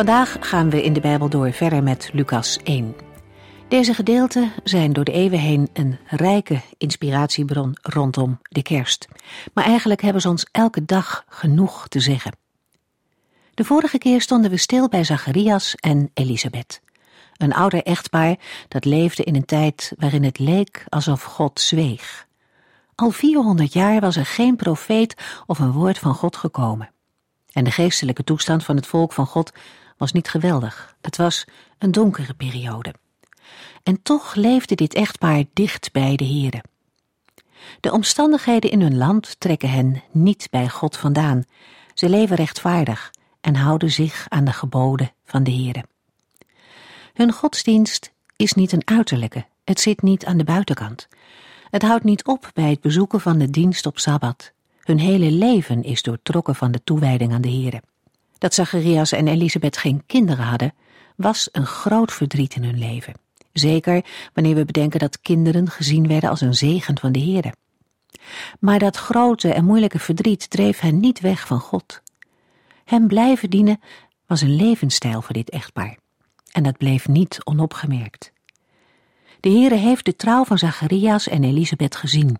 Vandaag gaan we in de Bijbel door verder met Lucas 1. Deze gedeelten zijn door de eeuwen heen een rijke inspiratiebron rondom de kerst. Maar eigenlijk hebben ze ons elke dag genoeg te zeggen. De vorige keer stonden we stil bij Zacharias en Elisabeth. Een ouder echtpaar dat leefde in een tijd waarin het leek alsof God zweeg. Al 400 jaar was er geen profeet of een woord van God gekomen. En de geestelijke toestand van het volk van God was niet geweldig. Het was een donkere periode. En toch leefde dit echtpaar dicht bij de Here. De omstandigheden in hun land trekken hen niet bij God vandaan. Ze leven rechtvaardig en houden zich aan de geboden van de Here. Hun godsdienst is niet een uiterlijke, het zit niet aan de buitenkant. Het houdt niet op bij het bezoeken van de dienst op Sabbat. Hun hele leven is doortrokken van de toewijding aan de Here. Dat Zacharias en Elisabeth geen kinderen hadden, was een groot verdriet in hun leven. Zeker wanneer we bedenken dat kinderen gezien werden als een zegen van de Heer. Maar dat grote en moeilijke verdriet dreef hen niet weg van God. Hem blijven dienen was een levensstijl voor dit echtpaar. En dat bleef niet onopgemerkt. De Heere heeft de trouw van Zacharias en Elisabeth gezien.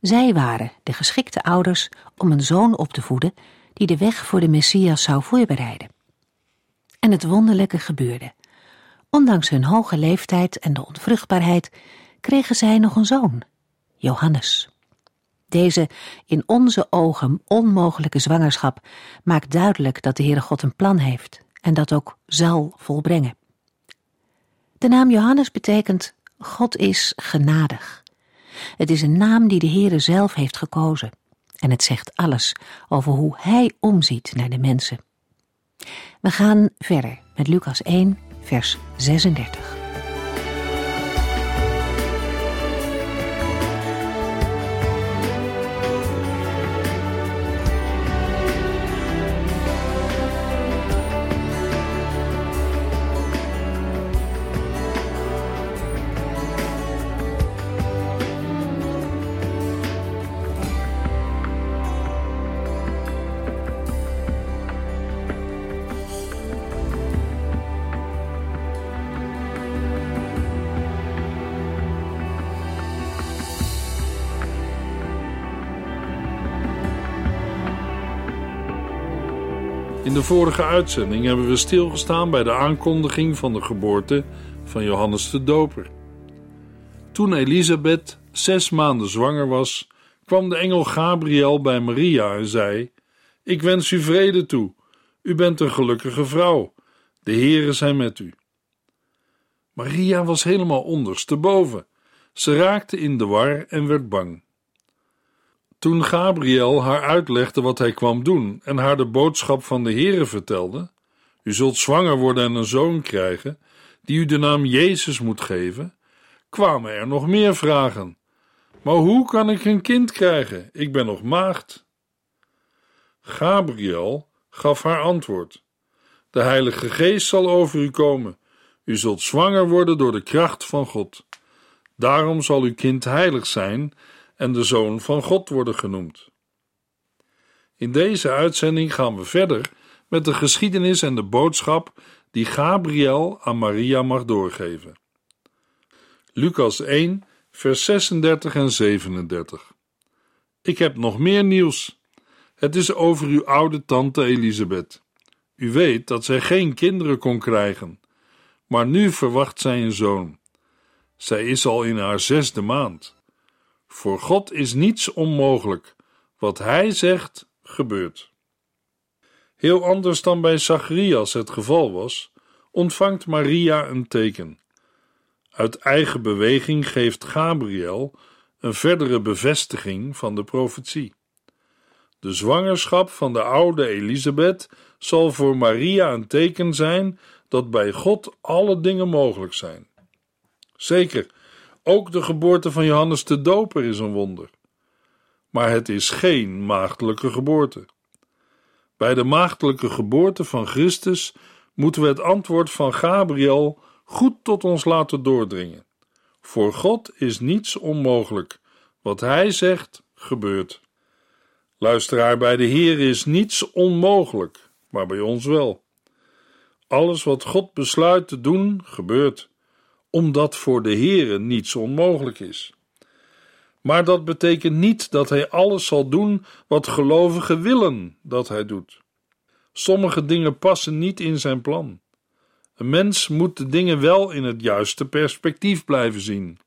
Zij waren de geschikte ouders om een zoon op te voeden die de weg voor de Messias zou voorbereiden. En het wonderlijke gebeurde. Ondanks hun hoge leeftijd en de onvruchtbaarheid kregen zij nog een zoon, Johannes. Deze in onze ogen onmogelijke zwangerschap maakt duidelijk dat de Heere God een plan heeft en dat ook zal volbrengen. De naam Johannes betekent God is genadig. Het is een naam die de Heere zelf heeft gekozen. En het zegt alles over hoe hij omziet naar de mensen. We gaan verder met Lucas 1, vers 36. In de vorige uitzending hebben we stilgestaan bij de aankondiging van de geboorte van Johannes de Doper. Toen Elisabeth zes maanden zwanger was, kwam de engel Gabriel bij Maria en zei: Ik wens u vrede toe. U bent een gelukkige vrouw. De Heere zijn met u. Maria was helemaal ondersteboven. Ze raakte in de war en werd bang. Toen Gabriel haar uitlegde wat hij kwam doen en haar de boodschap van de Heere vertelde: U zult zwanger worden en een zoon krijgen, die u de naam Jezus moet geven, kwamen er nog meer vragen. Maar hoe kan ik een kind krijgen? Ik ben nog maagd. Gabriel gaf haar antwoord: De Heilige Geest zal over u komen. U zult zwanger worden door de kracht van God. Daarom zal uw kind heilig zijn en de Zoon van God worden genoemd. In deze uitzending gaan we verder met de geschiedenis en de boodschap die Gabriel aan Maria mag doorgeven. Lucas 1, vers 36 en 37. Ik heb nog meer nieuws. Het is over uw oude tante Elisabeth. U weet dat zij geen kinderen kon krijgen, maar nu verwacht zij een zoon. Zij is al in haar zesde maand. Voor God is niets onmogelijk. Wat Hij zegt, gebeurt. Heel anders dan bij Zacharias het geval was, ontvangt Maria een teken. Uit eigen beweging geeft Gabriel een verdere bevestiging van de profetie. De zwangerschap van de oude Elisabeth zal voor Maria een teken zijn dat bij God alle dingen mogelijk zijn. Zeker, ook de geboorte van Johannes de Doper is een wonder. Maar het is geen maagdelijke geboorte. Bij de maagdelijke geboorte van Christus moeten we het antwoord van Gabriel goed tot ons laten doordringen. Voor God is niets onmogelijk. Wat Hij zegt, gebeurt. Luisteraar, bij de Heer is niets onmogelijk, maar bij ons wel. Alles wat God besluit te doen, gebeurt, omdat voor de Heere niets onmogelijk is. Maar dat betekent niet dat Hij alles zal doen wat gelovigen willen dat Hij doet. Sommige dingen passen niet in Zijn plan. Een mens moet de dingen wel in het juiste perspectief blijven zien.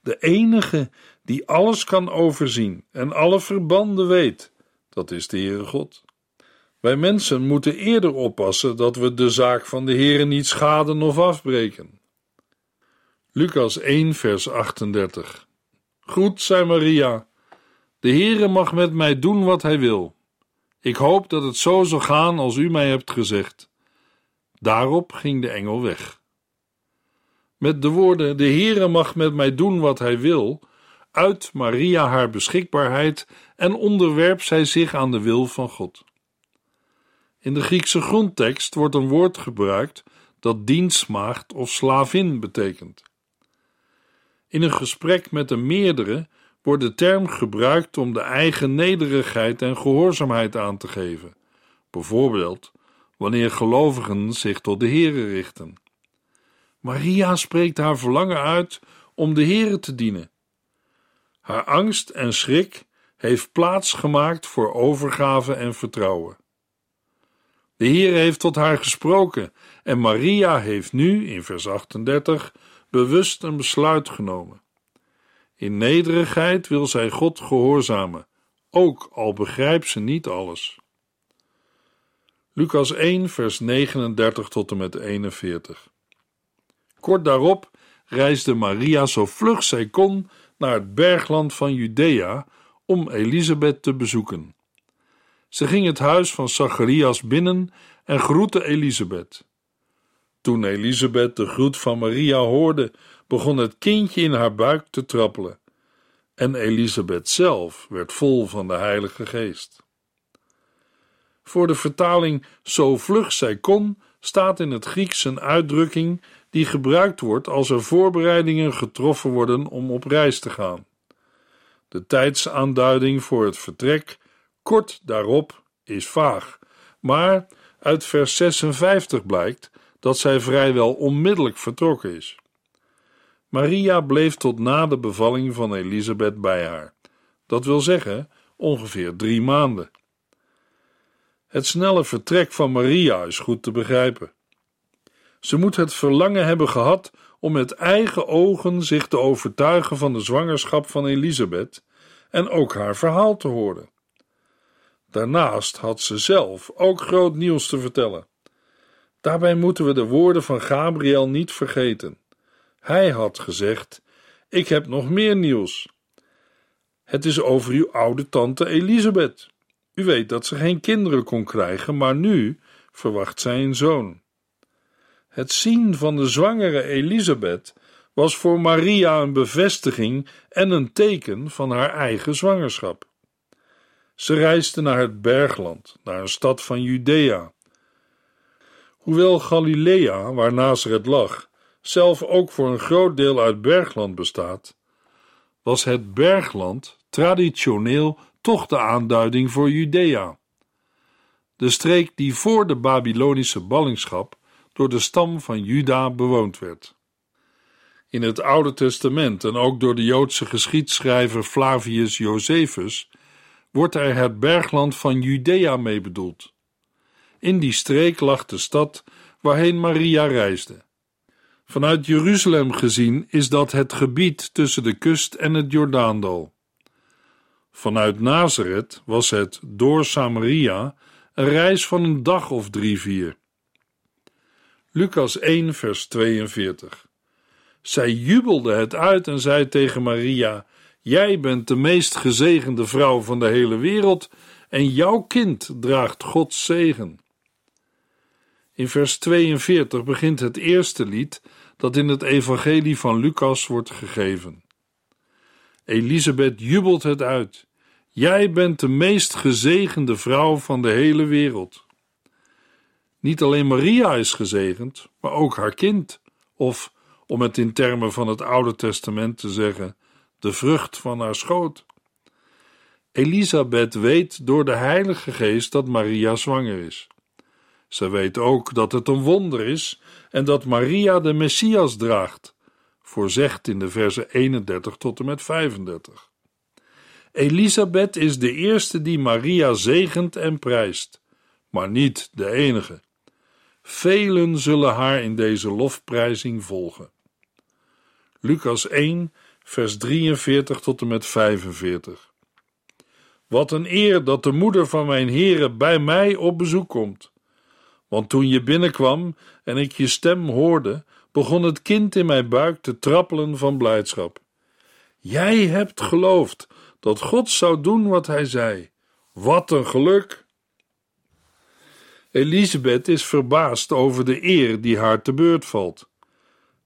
De enige die alles kan overzien en alle verbanden weet, dat is de Heere God. Wij mensen moeten eerder oppassen dat we de zaak van de Heere niet schaden of afbreken. Lucas 1, vers 38. Goed, zei Maria. De Heere mag met mij doen wat hij wil. Ik hoop dat het zo zal gaan als u mij hebt gezegd. Daarop ging de engel weg. Met de woorden: De Heere mag met mij doen wat hij wil, uit Maria haar beschikbaarheid en onderwerpt zij zich aan de wil van God. In de Griekse grondtekst wordt een woord gebruikt dat dienstmaagd of slavin betekent. In een gesprek met een meerdere wordt de term gebruikt om de eigen nederigheid en gehoorzaamheid aan te geven, bijvoorbeeld wanneer gelovigen zich tot de Here richten. Maria spreekt haar verlangen uit om de Here te dienen. Haar angst en schrik heeft plaats gemaakt voor overgave en vertrouwen. De Heer heeft tot haar gesproken en Maria heeft nu, in vers 38, bewust een besluit genomen. In nederigheid wil zij God gehoorzamen, ook al begrijpt ze niet alles. Lucas 1, vers 39 tot en met 41. Kort daarop reisde Maria zo vlug zij kon naar het bergland van Judea om Elisabeth te bezoeken. Ze ging het huis van Zacharias binnen en groette Elisabeth. Toen Elisabeth de groet van Maria hoorde, begon het kindje in haar buik te trappelen. En Elisabeth zelf werd vol van de Heilige Geest. Voor de vertaling zo vlug zij kon, staat in het Grieks een uitdrukking die gebruikt wordt als er voorbereidingen getroffen worden om op reis te gaan. De tijdsaanduiding voor het vertrek kort daarop is vaag, maar uit vers 56 blijkt dat zij vrijwel onmiddellijk vertrokken is. Maria bleef tot na de bevalling van Elisabeth bij haar. Dat wil zeggen ongeveer drie maanden. Het snelle vertrek van Maria is goed te begrijpen. Ze moet het verlangen hebben gehad om met eigen ogen zich te overtuigen van de zwangerschap van Elisabeth en ook haar verhaal te horen. Daarnaast had ze zelf ook groot nieuws te vertellen. Daarbij moeten we de woorden van Gabriel niet vergeten. Hij had gezegd: Ik heb nog meer nieuws. Het is over uw oude tante Elisabeth. U weet dat ze geen kinderen kon krijgen, maar nu verwacht zij een zoon. Het zien van de zwangere Elisabeth was voor Maria een bevestiging en een teken van haar eigen zwangerschap. Ze reisde naar het bergland, naar een stad van Judea. Hoewel Galilea, waar Nazareth lag, zelf ook voor een groot deel uit bergland bestaat, was het bergland traditioneel toch de aanduiding voor Judea. De streek die voor de Babylonische ballingschap door de stam van Juda bewoond werd. In het Oude Testament en ook door de Joodse geschiedschrijver Flavius Josephus wordt er het bergland van Judea mee bedoeld. In die streek lag de stad waarheen Maria reisde. Vanuit Jeruzalem gezien is dat het gebied tussen de kust en het Jordaandal. Vanuit Nazareth was het door Samaria een reis van een dag of drie, vier. Lucas 1, vers 42. Zij jubelde het uit en zei tegen Maria: Jij bent de meest gezegende vrouw van de hele wereld en jouw kind draagt Gods zegen. In vers 42 begint het eerste lied dat in het evangelie van Lucas wordt gegeven. Elisabeth jubelt het uit. Jij bent de meest gezegende vrouw van de hele wereld. Niet alleen Maria is gezegend, maar ook haar kind, of om het in termen van het Oude Testament te zeggen, de vrucht van haar schoot. Elisabeth weet door de Heilige Geest dat Maria zwanger is. Ze weet ook dat het een wonder is en dat Maria de Messias draagt, voorzegd in de versen 31 tot en met 35. Elisabeth is de eerste die Maria zegent en prijst, maar niet de enige. Velen zullen haar in deze lofprijzing volgen. Lucas 1, vers 43 tot en met 45. Wat een eer dat de moeder van mijn heren bij mij op bezoek komt. Want toen je binnenkwam en ik je stem hoorde, begon het kind in mijn buik te trappelen van blijdschap. Jij hebt geloofd dat God zou doen wat hij zei. Wat een geluk! Elisabeth is verbaasd over de eer die haar te beurt valt.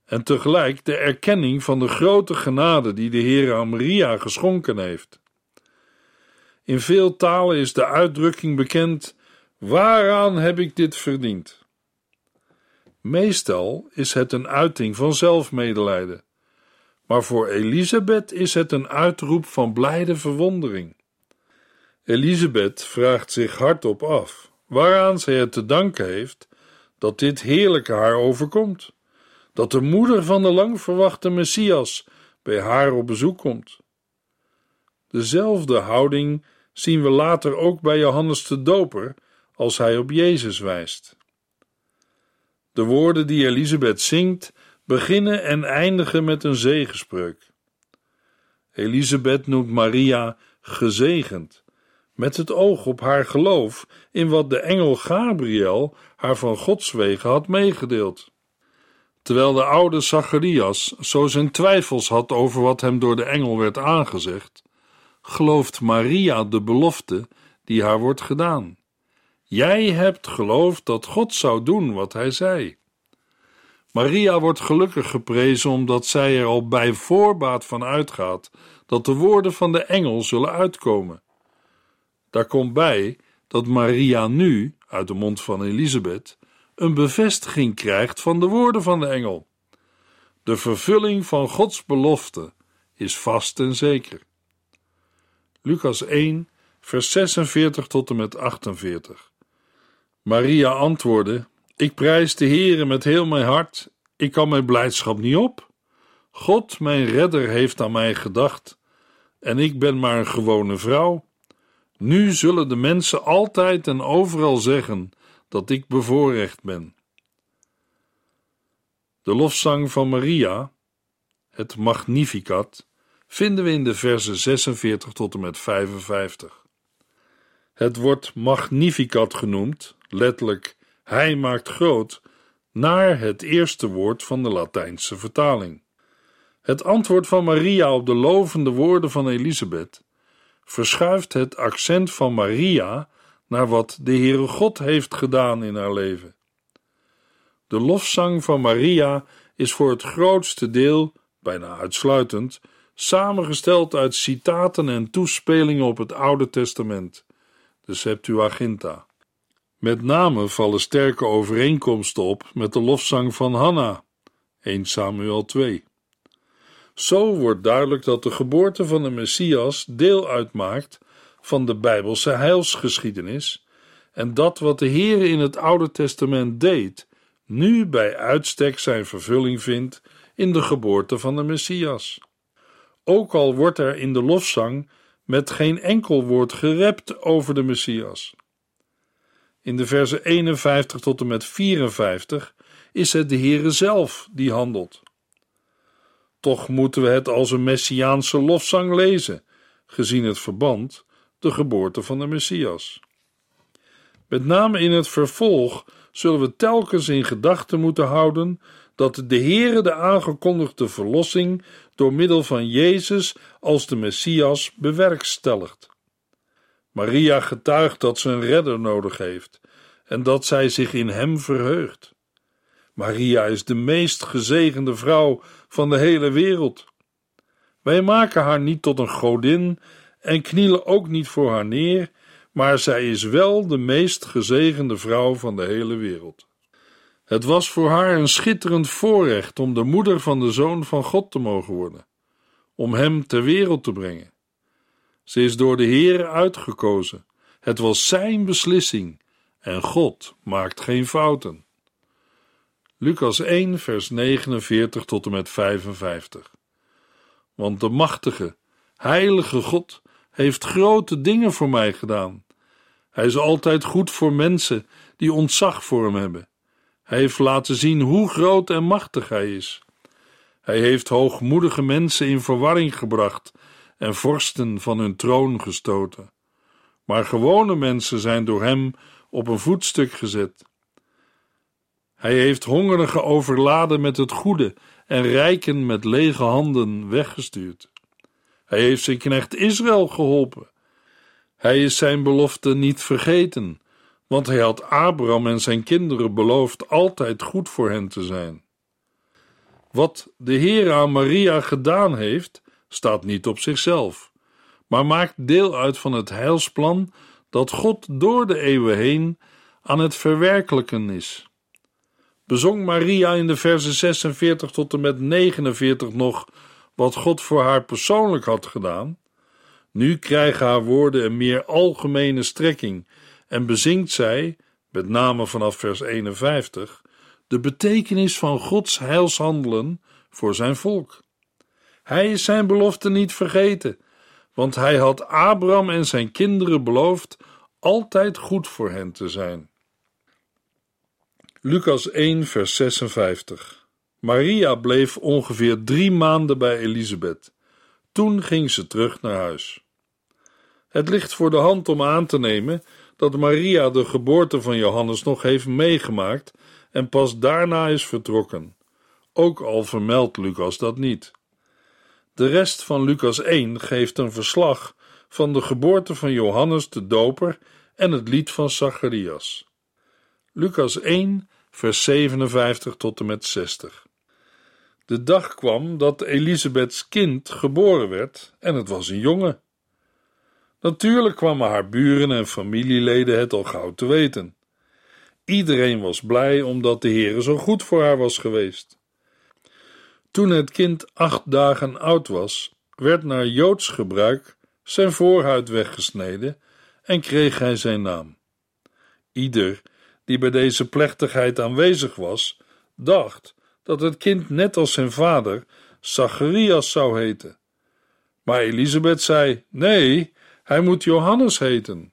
En tegelijk de erkenning van de grote genade die de Heer aan Maria geschonken heeft. In veel talen is de uitdrukking bekend: Waaraan heb ik dit verdiend? Meestal is het een uiting van zelfmedelijden, maar voor Elisabeth is het een uitroep van blijde verwondering. Elisabeth vraagt zich hardop af waaraan zij het te danken heeft dat dit heerlijke haar overkomt, dat de moeder van de lang verwachte Messias bij haar op bezoek komt. Dezelfde houding zien we later ook bij Johannes de Doper als hij op Jezus wijst. De woorden die Elisabeth zingt beginnen en eindigen met een zegenspreuk. Elisabeth noemt Maria gezegend, met het oog op haar geloof in wat de engel Gabriel haar van Gods wegen had meegedeeld. Terwijl de oude Zacharias zo zijn twijfels had over wat hem door de engel werd aangezegd, gelooft Maria de belofte die haar wordt gedaan. Jij hebt geloofd dat God zou doen wat hij zei. Maria wordt gelukkig geprezen omdat zij er al bij voorbaat van uitgaat dat de woorden van de engel zullen uitkomen. Daar komt bij dat Maria nu, uit de mond van Elisabeth, een bevestiging krijgt van de woorden van de engel. De vervulling van Gods belofte is vast en zeker. Lucas 1, vers 46 tot en met 48. Maria antwoordde: Ik prijs de Heere met heel mijn hart. Ik kan mijn blijdschap niet op. God, mijn redder, heeft aan mij gedacht, en ik ben maar een gewone vrouw. Nu zullen de mensen altijd en overal zeggen dat ik bevoorrecht ben. De lofzang van Maria, het Magnificat, vinden we in de versen 46 tot en met 55. Het wordt Magnificat genoemd, letterlijk Hij maakt groot, naar het eerste woord van de Latijnse vertaling. Het antwoord van Maria op de lovende woorden van Elisabeth verschuift het accent van Maria naar wat de Heere God heeft gedaan in haar leven. De lofzang van Maria is voor het grootste deel, bijna uitsluitend, samengesteld uit citaten en toespelingen op het Oude Testament, de Septuaginta. Met name vallen sterke overeenkomsten op met de lofzang van Hanna, 1 Samuel 2. Zo wordt duidelijk dat de geboorte van de Messias deel uitmaakt van de Bijbelse heilsgeschiedenis en dat wat de Heer in het Oude Testament deed, nu bij uitstek zijn vervulling vindt in de geboorte van de Messias. Ook al wordt er in de lofzang met geen enkel woord gerept over de Messias. In de versen 51 tot en met 54 is het de Heere zelf die handelt. Toch moeten we het als een messiaanse lofzang lezen, gezien het verband, de geboorte van de Messias. Met name in het vervolg zullen we telkens in gedachten moeten houden dat de Heere de aangekondigde verlossing door middel van Jezus als de Messias bewerkstelligt. Maria getuigt dat ze een redder nodig heeft en dat zij zich in hem verheugt. Maria is de meest gezegende vrouw van de hele wereld. Wij maken haar niet tot een godin en knielen ook niet voor haar neer, maar zij is wel de meest gezegende vrouw van de hele wereld. Het was voor haar een schitterend voorrecht om de moeder van de Zoon van God te mogen worden, om hem ter wereld te brengen. Ze is door de Heer uitgekozen. Het was zijn beslissing en God maakt geen fouten. Lucas 1, vers 49 tot en met 55. Want de machtige, heilige God heeft grote dingen voor mij gedaan. Hij is altijd goed voor mensen die ontzag voor hem hebben. Hij heeft laten zien hoe groot en machtig hij is. Hij heeft hoogmoedige mensen in verwarring gebracht en vorsten van hun troon gestoten. Maar gewone mensen zijn door hem op een voetstuk gezet. Hij heeft hongerigen overladen met het goede en rijken met lege handen weggestuurd. Hij heeft zijn knecht Israël geholpen. Hij is zijn belofte niet vergeten, want hij had Abraham en zijn kinderen beloofd altijd goed voor hen te zijn. Wat de Heer aan Maria gedaan heeft, staat niet op zichzelf, maar maakt deel uit van het heilsplan dat God door de eeuwen heen aan het verwerkelijken is. Bezong Maria in de versen 46 tot en met 49 nog wat God voor haar persoonlijk had gedaan? Nu krijgen haar woorden een meer algemene strekking en bezinkt zij, met name vanaf vers 51, de betekenis van Gods heilshandelen voor zijn volk. Hij is zijn belofte niet vergeten, want hij had Abraham en zijn kinderen beloofd altijd goed voor hen te zijn. Lucas 1, vers 56. Maria bleef ongeveer drie maanden bij Elisabeth. Toen ging ze terug naar huis. Het ligt voor de hand om aan te nemen dat Maria de geboorte van Johannes nog heeft meegemaakt en pas daarna is vertrokken. Ook al vermeldt Lucas dat niet. De rest van Lucas 1 geeft een verslag van de geboorte van Johannes de Doper en het lied van Zacharias. Lucas 1, vers 57 tot en met 60. De dag kwam dat Elisabeths kind geboren werd en het was een jongen. Natuurlijk kwamen haar buren en familieleden het al gauw te weten. Iedereen was blij omdat de Heere zo goed voor haar was geweest. Toen het kind acht dagen oud was, werd naar Joods gebruik zijn voorhuid weggesneden en kreeg hij zijn naam. Ieder die bij deze plechtigheid aanwezig was, dacht dat het kind net als zijn vader Zacharias zou heten. Maar Elisabeth zei: Nee, hij moet Johannes heten.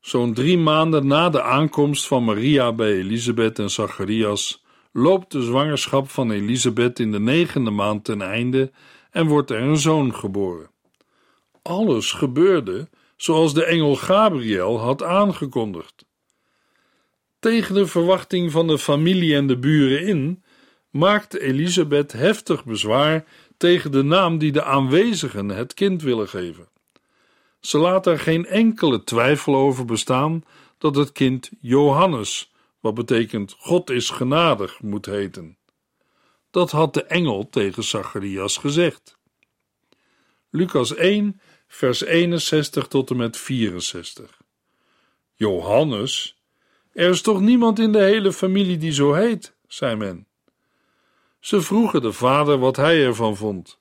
Zo'n drie maanden na de aankomst van Maria bij Elisabeth en Zacharias loopt de zwangerschap van Elisabeth in de negende maand ten einde en wordt er een zoon geboren. Alles gebeurde zoals de engel Gabriel had aangekondigd. Tegen de verwachting van de familie en de buren in, maakt Elisabeth heftig bezwaar tegen de naam die de aanwezigen het kind willen geven. Ze laat er geen enkele twijfel over bestaan dat het kind Johannes, wat betekent God is genadig, moet heten. Dat had de engel tegen Zacharias gezegd. Lucas 1, vers 61 tot en met 64. Johannes, er is toch niemand in de hele familie die zo heet, zei men. Ze vroegen de vader wat hij ervan vond.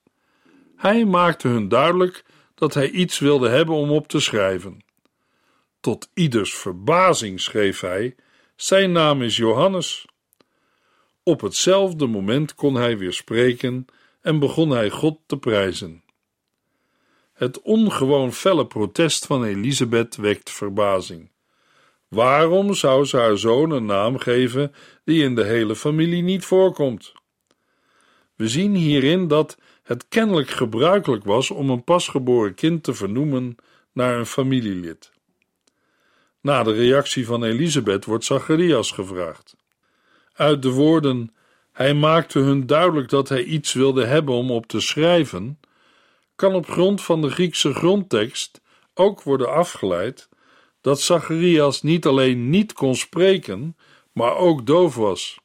Hij maakte hun duidelijk dat hij iets wilde hebben om op te schrijven. Tot ieders verbazing schreef hij: Zijn naam is Johannes. Op hetzelfde moment kon hij weer spreken en begon hij God te prijzen. Het ongewoon felle protest van Elisabeth wekt verbazing. Waarom zou ze haar zoon een naam geven die in de hele familie niet voorkomt? We zien hierin dat het kennelijk gebruikelijk was om een pasgeboren kind te vernoemen naar een familielid. Na de reactie van Elisabeth wordt Zacharias gevraagd. Uit de woorden: Hij maakte hun duidelijk dat hij iets wilde hebben om op te schrijven, kan op grond van de Griekse grondtekst ook worden afgeleid dat Zacharias niet alleen niet kon spreken, maar ook doof was.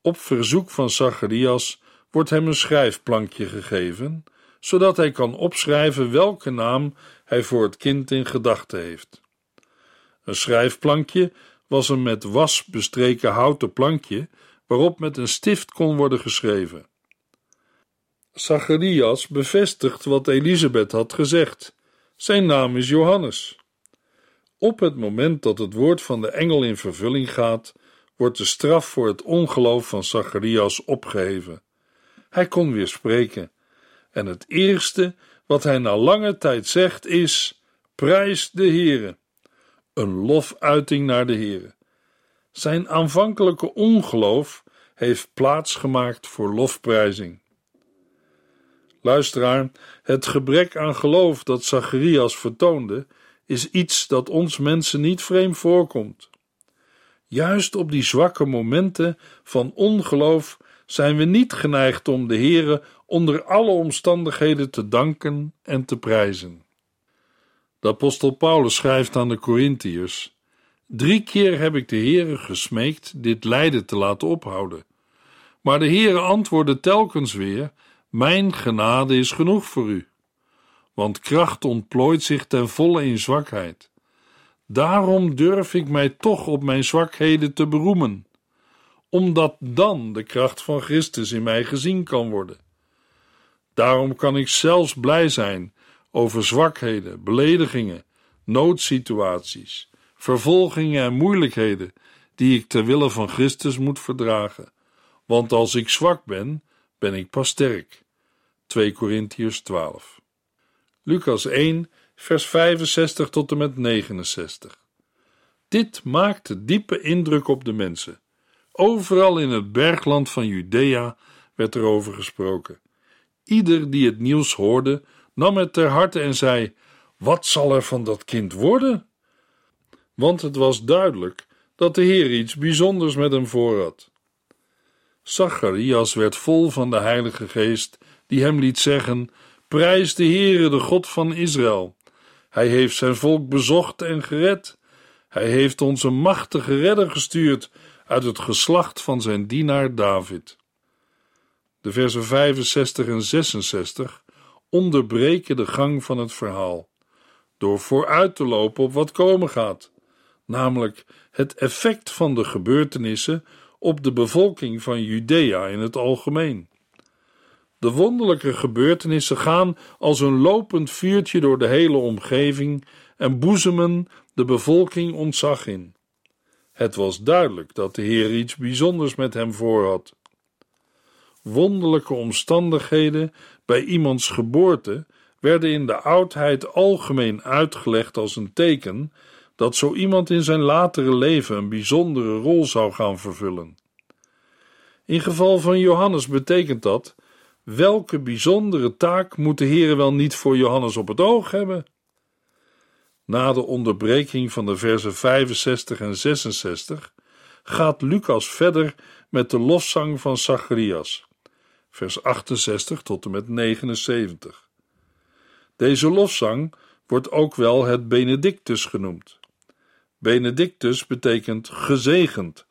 Op verzoek van Zacharias wordt hem een schrijfplankje gegeven, zodat hij kan opschrijven welke naam hij voor het kind in gedachten heeft. Een schrijfplankje was een met was bestreken houten plankje waarop met een stift kon worden geschreven. Zacharias bevestigt wat Elisabeth had gezegd. Zijn naam is Johannes. Op het moment dat het woord van de engel in vervulling gaat, wordt de straf voor het ongeloof van Zacharias opgeheven. Hij kon weer spreken. En het eerste wat hij na lange tijd zegt is: Prijs de Heere. Een lofuiting naar de Heere. Zijn aanvankelijke ongeloof heeft plaats gemaakt voor lofprijzing. Luisteraar, het gebrek aan geloof dat Zacharias vertoonde, is iets dat ons mensen niet vreemd voorkomt. Juist op die zwakke momenten van ongeloof zijn we niet geneigd om de Heere onder alle omstandigheden te danken en te prijzen. De apostel Paulus schrijft aan de Corinthiërs: Drie keer heb ik de Heere gesmeekt dit lijden te laten ophouden. Maar de Heere antwoordde telkens weer: Mijn genade is genoeg voor u. Want kracht ontplooit zich ten volle in zwakheid. Daarom durf ik mij toch op mijn zwakheden te beroemen, omdat dan de kracht van Christus in mij gezien kan worden. Daarom kan ik zelfs blij zijn over zwakheden, beledigingen, noodsituaties, vervolgingen en moeilijkheden die ik ter wille van Christus moet verdragen. Want als ik zwak ben, ben ik pas sterk. 2 Korintiërs 12. Lucas 1, vers 65 tot en met 69. Dit maakte diepe indruk op de mensen. Overal in het bergland van Judea werd er over gesproken. Ieder die het nieuws hoorde, nam het ter harte en zei: Wat zal er van dat kind worden? Want het was duidelijk dat de Heer iets bijzonders met hem voorhad. Zacharias werd vol van de Heilige Geest, die hem liet zeggen: Prijs de Heere, de God van Israël. Hij heeft zijn volk bezocht en gered. Hij heeft ons een machtige redder gestuurd uit het geslacht van zijn dienaar David. De versen 65 en 66 onderbreken de gang van het verhaal door vooruit te lopen op wat komen gaat, namelijk het effect van de gebeurtenissen op de bevolking van Judea in het algemeen. De wonderlijke gebeurtenissen gaan als een lopend vuurtje door de hele omgeving en boezemen de bevolking ontzag in. Het was duidelijk dat de Heer iets bijzonders met hem voorhad. Wonderlijke omstandigheden bij iemands geboorte werden in de oudheid algemeen uitgelegd als een teken dat zo iemand in zijn latere leven een bijzondere rol zou gaan vervullen. In geval van Johannes betekent dat: welke bijzondere taak moet de Heer wel niet voor Johannes op het oog hebben? Na de onderbreking van de versen 65 en 66 gaat Lucas verder met de lofzang van Zacharias, vers 68 tot en met 79. Deze lofzang wordt ook wel het Benedictus genoemd. Benedictus betekent gezegend,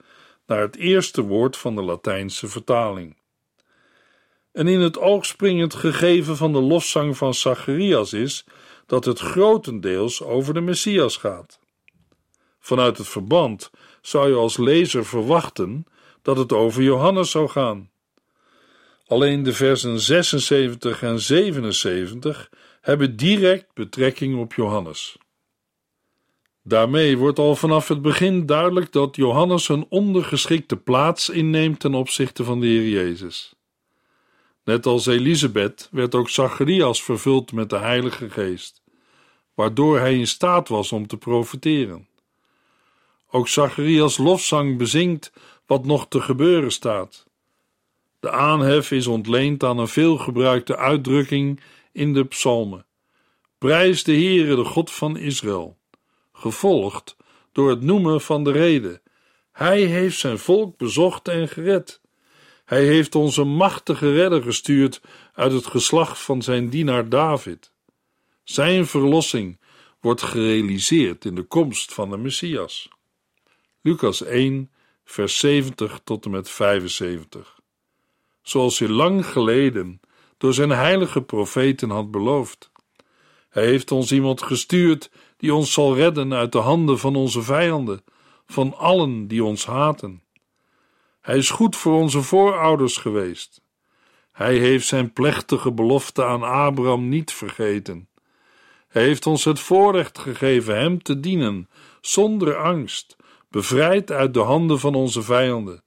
naar het eerste woord van de Latijnse vertaling. En in het oog springend gegeven van de lofzang van Zacharias is dat het grotendeels over de Messias gaat. Vanuit het verband zou je als lezer verwachten dat het over Johannes zou gaan. Alleen de versen 76 en 77 hebben direct betrekking op Johannes. Daarmee wordt al vanaf het begin duidelijk dat Johannes een ondergeschikte plaats inneemt ten opzichte van de Heer Jezus. Net als Elisabeth werd ook Zacharias vervuld met de Heilige Geest, waardoor hij in staat was om te profeteren. Ook Zacharias lofzang bezingt wat nog te gebeuren staat. De aanhef is ontleend aan een veelgebruikte uitdrukking in de psalmen. Prijs de Heere, de God van Israël, gevolgd door het noemen van de reden. Hij heeft zijn volk bezocht en gered. Hij heeft onze machtige redder gestuurd uit het geslacht van zijn dienaar David. Zijn verlossing wordt gerealiseerd in de komst van de Messias. Lucas 1, vers 70 tot en met 75. Zoals hij lang geleden door zijn heilige profeten had beloofd. Hij heeft ons iemand gestuurd die ons zal redden uit de handen van onze vijanden, van allen die ons haten. Hij is goed voor onze voorouders geweest. Hij heeft zijn plechtige belofte aan Abraham niet vergeten. Hij heeft ons het voorrecht gegeven hem te dienen, zonder angst, bevrijd uit de handen van onze vijanden.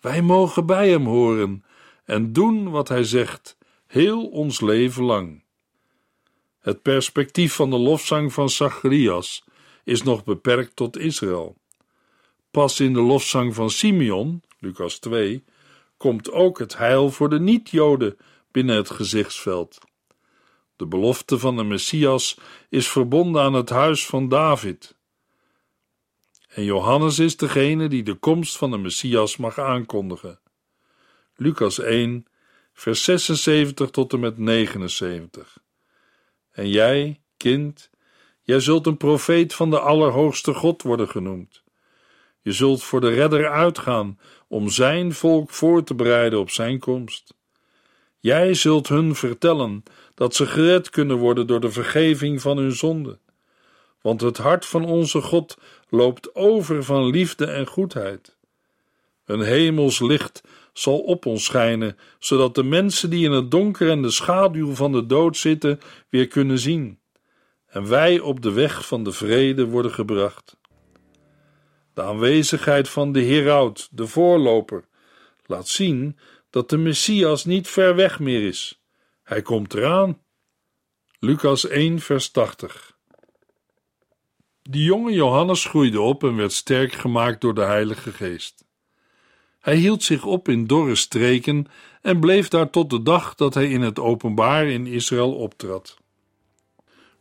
Wij mogen bij hem horen en doen wat hij zegt, heel ons leven lang. Het perspectief van de lofzang van Zacharias is nog beperkt tot Israël. Pas in de lofzang van Simeon, Lucas 2, komt ook het heil voor de niet-Joden binnen het gezichtsveld. De belofte van de Messias is verbonden aan het huis van David. En Johannes is degene die de komst van de Messias mag aankondigen. Lucas 1, vers 76 tot en met 79. En jij, kind, jij zult een profeet van de Allerhoogste God worden genoemd. Je zult voor de redder uitgaan om zijn volk voor te bereiden op zijn komst. Jij zult hun vertellen dat ze gered kunnen worden door de vergeving van hun zonde. Want het hart van onze God loopt over van liefde en goedheid. Een hemels licht zal op ons schijnen, zodat de mensen die in het donker en de schaduw van de dood zitten, weer kunnen zien. En wij op de weg van de vrede worden gebracht. De aanwezigheid van de heraut, de voorloper, laat zien dat de Messias niet ver weg meer is. Hij komt eraan. Lucas 1, vers 80. De jonge Johannes groeide op en werd sterk gemaakt door de Heilige Geest. Hij hield zich op in dorre streken en bleef daar tot de dag dat hij in het openbaar in Israël optrad.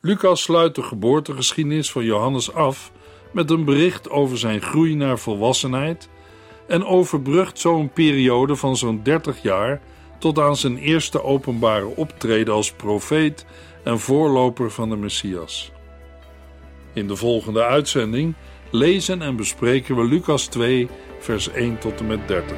Lucas sluit de geboortegeschiedenis van Johannes af met een bericht over zijn groei naar volwassenheid en overbrugt zo een periode van zo'n 30 jaar tot aan zijn eerste openbare optreden als profeet en voorloper van de Messias. In de volgende uitzending lezen en bespreken we Lucas 2, vers 1 tot en met 30.